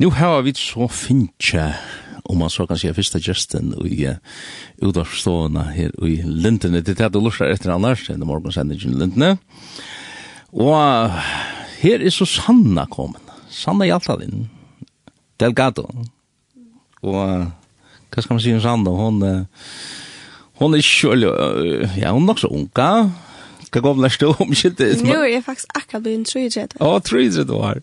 Nu har vi så finnje, om man så kan si, første gesten i uh, udarstående här i Lindene. Det er det du lurer etter annars, den morgonsändningen i Lindene. Og her er så Sanna kommet. Sanna Hjaltalin. Delgado. Og hva skal man si om Sanna? Hon, hon er ikke, ja, hun er nok så unga. Hva gav lærst du om ikke det? Nå er jeg faktisk akkurat blitt en 33. Å, 33 år.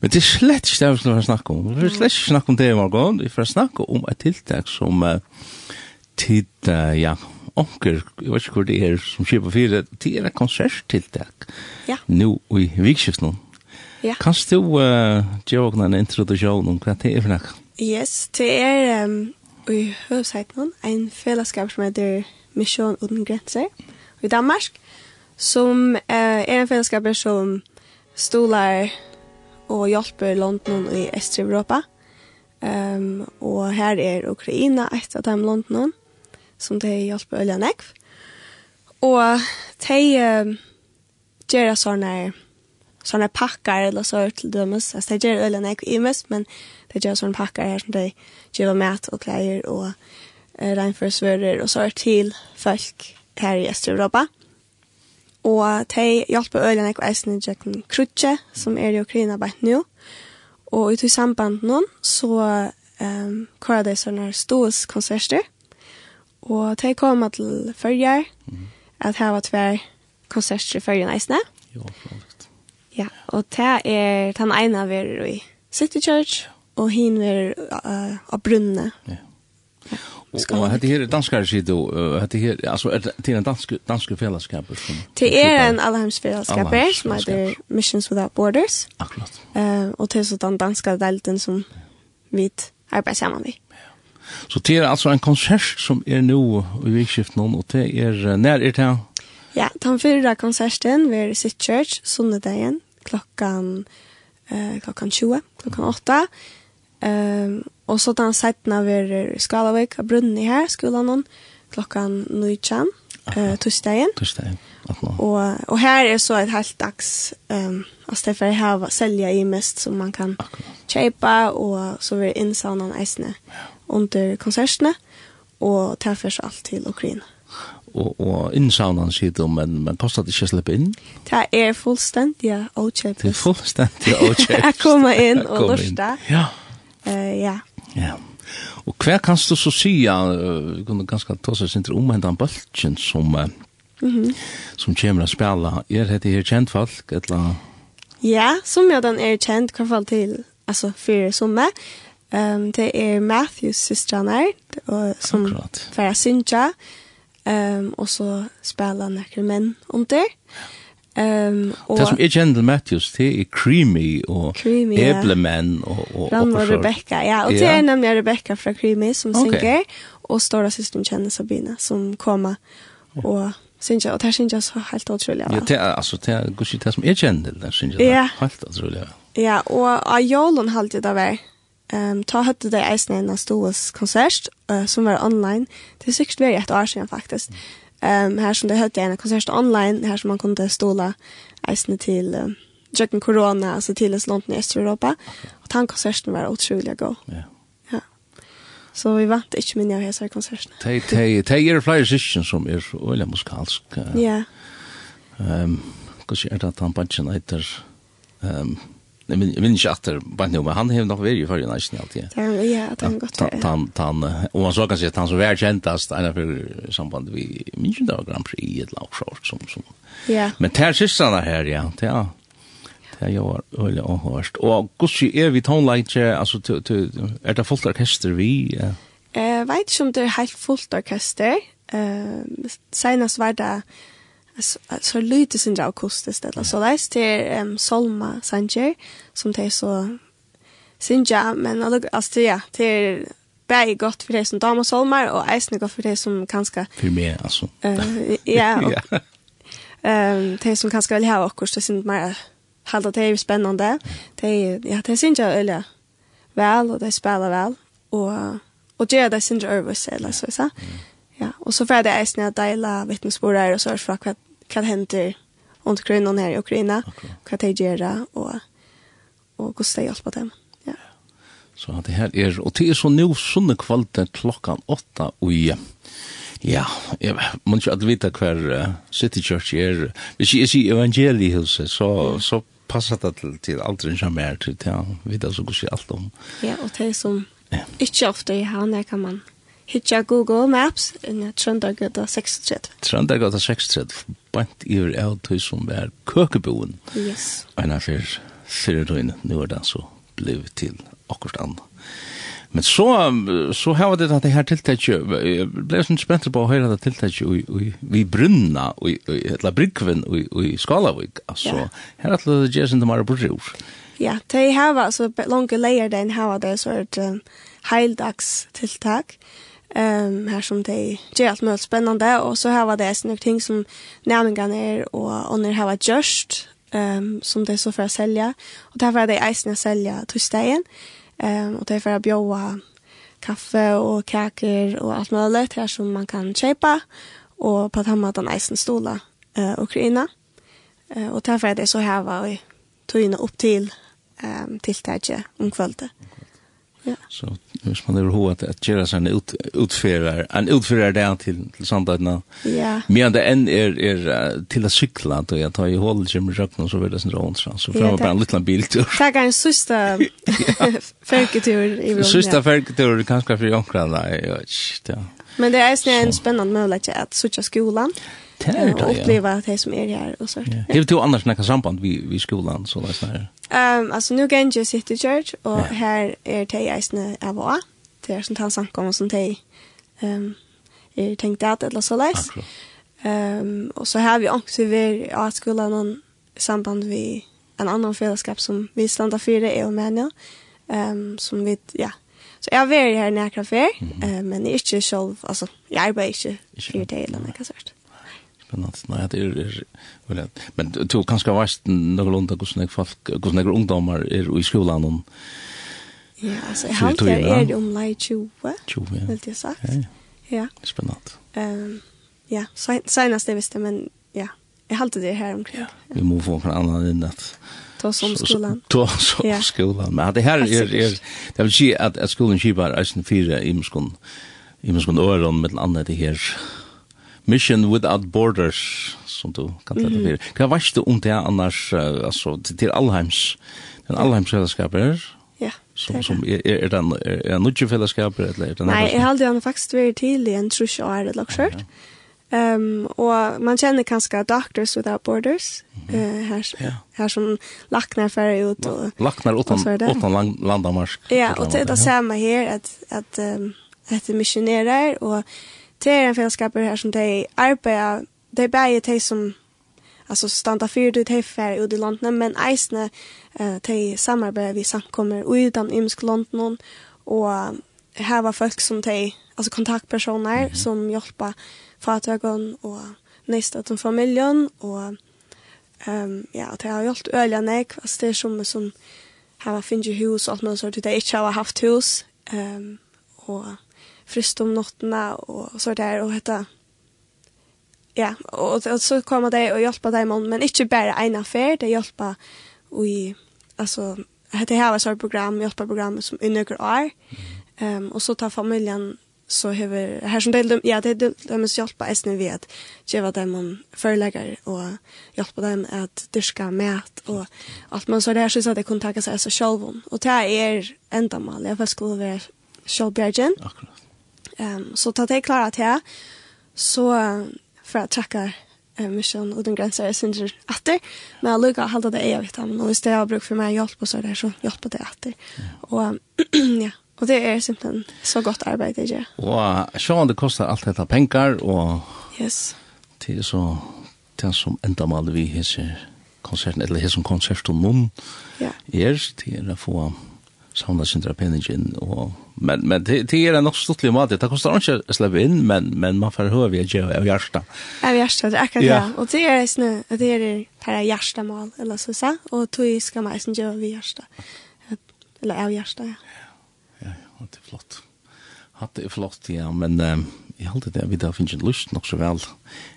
Men det er slett ikke det vi skal snakke om. Vi skal slett ikke snakke om det i morgen. Vi skal snakke om et tiltak som uh, tid, uh, ja, onker, jeg vet ikke hvor det er som skjer på fire, det er et konserttiltak. Ja. Nå i vikskiften. Ja. Kan du uh, gjøre en introduksjon om hva det er for noe? Yes, det er um, i høvsheiten en fellesskap som heter Mission uten grenser i Danmark som uh, er en fellesskap som stolar og hjelper London i Øst-Europa. Um, og her er Ukraina et av dem London som de hjelper Ølja Nekv. Og de uh, gjør sånne, sånne pakker eller så til dømes. Altså, de gjør Ølja Nekv mest men de gjør sånne pakker her som de gjør mat og klær og uh, regnførsvører og så til folk her i Øst-Europa. Mm Og de hjelper øyne jeg eisen i Jekken Krutje, som er i Ukraina bare nå. Og ut i samband nå, så um, kører de sånne ståelskonserter. Og de kommer til følger, mm. at her var tver konserter i følgen eisene. Jo, flott. Ja, og det er den ene vi er i City Church, og hin er uh, av Brunne. Ja. ja. Och hade här danska sig då hade här alltså det är en dansk dansk fällskap Det är en Alheims fällskap som heter Missions Without Borders. Akkurat. Eh och det är så den danska delten som vi arbetar samman med. Så det är alltså en konsert som är nu i vikskift någon och det är när är det Ja, den förra konserten vid City Church sundagen, klockan eh klockan 20, klockan 8. Um, og så den setna verer Skalavik av Brunni her, skolen noen, klokkan 19, uh, torsdagen. Torsdagen, 18 år. Og, og her er så et helt dags, um, altså det er for jeg har selja i mest som man kan Akkurat. kjøpe, og så vil innsavnen eisene ja. under konsertene, og ta først alt til Ukraina og og innsavnan sitter men men kostar det ikke å slippe inn. Det er fullstendig ja, ochep. Det er fullstendig ja, ochep. Jeg kommer inn og lusta. Ja. Uh, ja. Ja. Og hva kan du så sija, uh, kunne ganske ta seg sin til omhendan bøltjen som, uh, Mhm. som kommer å spela. Er det her kjent folk, eller? Ja, som jag den er kjent, hva fall til, altså, fyrir sommer. Um, det er Matthews systrene, og, som Akkurat. færa synja, um, og så spela nekker menn under. Ja. Ehm um, och Det som är Gentle Matthews det är Creamy och creamy, Ebleman ja. och och Ram och Rebecca. Ja, och det är nämligen Rebecca från Creamy som okay. synger och stora systern känner Sabina som kommer och synger jag och det synger så helt otroligt. Ja, det är alltså det är gud det som är Gentle där syns jag ja. helt otroligt. Ja, och Ajolen halt det där. Ehm um, ta hade det isen en stor konsert uh, som var online. Det är säkert väldigt ett år sedan faktiskt. Mm. Um, her som det hørte en konsert online, her som man kunne stola eisene til um, Jøkken Corona, altså til et land i Østeuropa. Og den konserten var utrolig god. Ja. ja. Så vi vant ikke minne av hese konserten. De, de, de er flere syskjen som er så øyelig musikalsk. Ja. Um, Hvordan er det at han bansen etter... Um, Jag minns min inte att det nu, men han har nog varit i förrige nästan alltid. Ja, det har gått det. Han, han, och man så kan kanske att han som var käntast ena för samband vi minns inte av Grand Prix i ett lagsjort som, som. Ja. Men det här systrarna här, ja, det är Det jag var öle och hörst. Och gussi är vi tonlike, alltså är det fullt orkester vi? Eh, vet inte om det är helt fullt orkester. Eh, senast var det så lite sin dra akustiskt eller så där det um, Solma Sanger som det så Sinja men alltså ja det är bäi gott för det som damer Solmar och äsna gott för det som kanske för mig alltså uh, ja Och, ja. Um, det som kanske vill ha också det synd mer halda det är spännande det ja det syns jag eller väl och det spelar väl och och det det syns över sig eller så så ja. Och så för det är snä dela vittnesbörd och så för att vad händer runt Ukraina här i Ukraina, okay. vad de gör och och hur de jag hjälpa dem. Ja. Så att det här är och det är så nu sunne kvalte klockan 8 och ja. Ja, jeg må ikke at vite hver City Church er. Hvis jeg sier evangeliehuset, så, så passer det til, til alderen som er til, ja, vite så går alt om. Ja, og det som ja. ikke ofte i hane kan man hitja Google Maps en Trøndagata 36. Trøndagata 36, bant iver av tøy som er køkeboen. Yes. Og en av fyr, fyr, døgn, nu er den så bliv til akkurat anna. Men så, så har det det her tiltaket, jeg ble sånn spent på å høre det tiltaket vi brunna, eller bryggven i Skalavik, altså, her er det det gjør sin til Mara Borrur. Ja, de har altså, langt leier den har det, så er det heildags tiltak. Ehm um, här som det är allt möjligt spännande och så här var det såna ting som nämningen är och och när här var just ehm um, som det så för att sälja och därför är det isen att sälja torsdagen. Ehm um, och därför är bjöa kaffe och kakor och allt möjligt här som man kan köpa och på att hemma den isen stola eh Ukraina. Eh och därför är det så här var vi tog in upp till ehm um, till om kvällen. Ja. Så Hvis man er hoved at gjøre seg en ut utfører, en utfører det til, til samtidigt. Ja. Men det än er, är til å cykla då jeg tar i ju håll røkken, og så vil det sånn runt så så fram bare en liten biltur. tur. er en sista fergetur i Rom. Sista jonkra, nei, jeg vet ikke, Ja. Men det er snarare en spännande möjlighet at söka skolan. Det är det. Och uppleva det som er her, og så. Ja. Hur du annars nekka samband vi vi skolan så där. Ehm um, alltså nu kan jag sitt i church och här är det jag snä av va. Det är sånt han samkom som det ehm jag tänkte att eller så läs. Ehm och så har vi också vi att skolan någon samband vi en annan fällskap som vi stannar för det är och ehm som vi ja Så jag var här nära kafé, mm eh, men inte själv, alltså jag arbetar inte för det eller något sånt. Spennende. Nei, det er, er Men du kanskje har vært noen lunda hvordan jeg folk, hvordan jeg ungdommer er i skolan om Ja, altså, jeg har alltid er om lei 20, 20 ja. vil jeg sagt. Ja, ja. Spennende. Um, ja, senast jeg visste, men ja, jeg har det her omkring. Ja. Vi må få en annan inn at ta som skolan. Ta som ja. skolan. Men det här är är det vill säga att att skolan skipar är en fyra i muskon i muskon öron med annat det här Mission Without Borders som du kan ta det för. Hva jag du om det annars alltså till Allheims, den Alheims fällskapen Ja. Som som är er den är nutje fällskapen eller den Nej, jag hade han faktiskt varit till i en trusch år eller något Ehm um, och man känner kanskje Doctors Without Borders eh mm -hmm. uh, här yeah. här som lacknar för ut och lacknar utan lang, landamarsk. Ja, och det är det samma här att att um, att missionärer och det är en fellesskap här som de arbeider, de är bara de som alltså standa för det här färg ut i landet, men eisne eh, de samarbete vi samkommer utan ymsk landet och här var folk som de, alltså kontaktpersoner mm -hmm. som hjälper fatögon och nästa till familjen och um, ja, det har hjälpt öliga nek, alltså det som som här var ju hus och men så det inte har haft hus um, och frist om nottene og så der, og hette, ja, og, og så kom de og hjelpa dem, men ikke bare en affær, de hjelpa i, altså, hette her var så program, hjelpa program som i nøkker år, um, og så tar familjen så hever, her som del, ja, det de, de, de hjelpa eisne vi at gjeva dem om forelegger, og hjelpa dem at dyrka mat, og alt, men så er det her synes at de kunne takka seg så sjálfum, og det er endamal, jeg faktisk skulle være sjálfbjergen, akkurat, Um, så ta det klara til så for att trekker eh, mission og den grenser jeg synder etter, men jeg lukker halda det jeg vet men hvis det har bruk for meg hjelp og så där så hjelper det etter. Og ja, og det er simpelthen så godt arbeid det gjør. Og sjåan det kostar alt dette pengar og yes. det er så det som enda mal vi hese konserten, eller hese konserten noen ja. er, det er å få samla sin penningen och men men det det är en otrolig mat det kostar inte att släppa in men men man får höra vi gör av hjärta. Av hjärta det är akkurat ja och det är snö det är det här hjärta mal eller så så och tog ska man sen göra vi hjärta. Eller av hjärta. Ja ja ja det är flott. Hatt det flott ja men jag håller det vi där finns en lust nog så väl.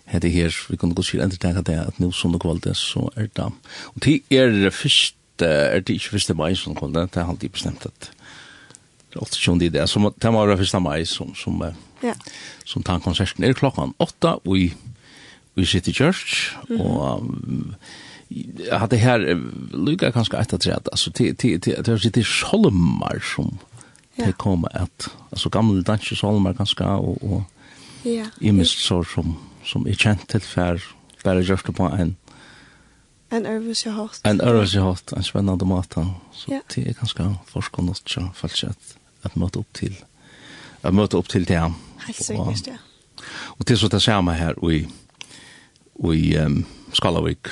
Hade här vi kunde gå till entertainment att nu som det kvalitet så är det. Och det är först at er det ikke første mai som kom det, det er alltid bestemt at det er alltid sånn det er. Så det var det første mai som, som, ja. som tar konserten. Er klokken åtta og i, i City Church, mm. og um, jeg hadde her lykket ganske etter tre, altså det er sitte solmar som det kommer at, altså gamle danske solmar ganske, og, og ja. I mist så som, som er kjent til for bare gjørst på en, En örvus jag hatt. En örvus jag hatt, en spännande mata. Så yeah. det är ganska forskande att jag fallet att, att möta upp till att möta upp till det. Helt säkert, ja. Och det är så det samma här i, i um, Skalavik.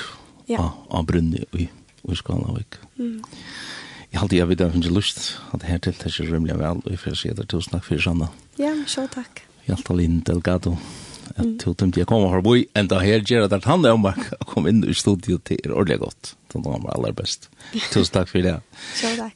Ja. Av Brunni i, i Skalavik. Mm. Jeg halte jeg vidt jeg finnes lyst at her til det er ikke rymlig vel, og jeg får si det tusen takk for Sanna. Ja, så takk. Jeg halte Linn Delgado at to tømte jeg kommer her boi, enda her gjør at han er om å komme inn i studiet til ordentlig godt. Så var er aller best. Tusen takk for det. Sjøl takk.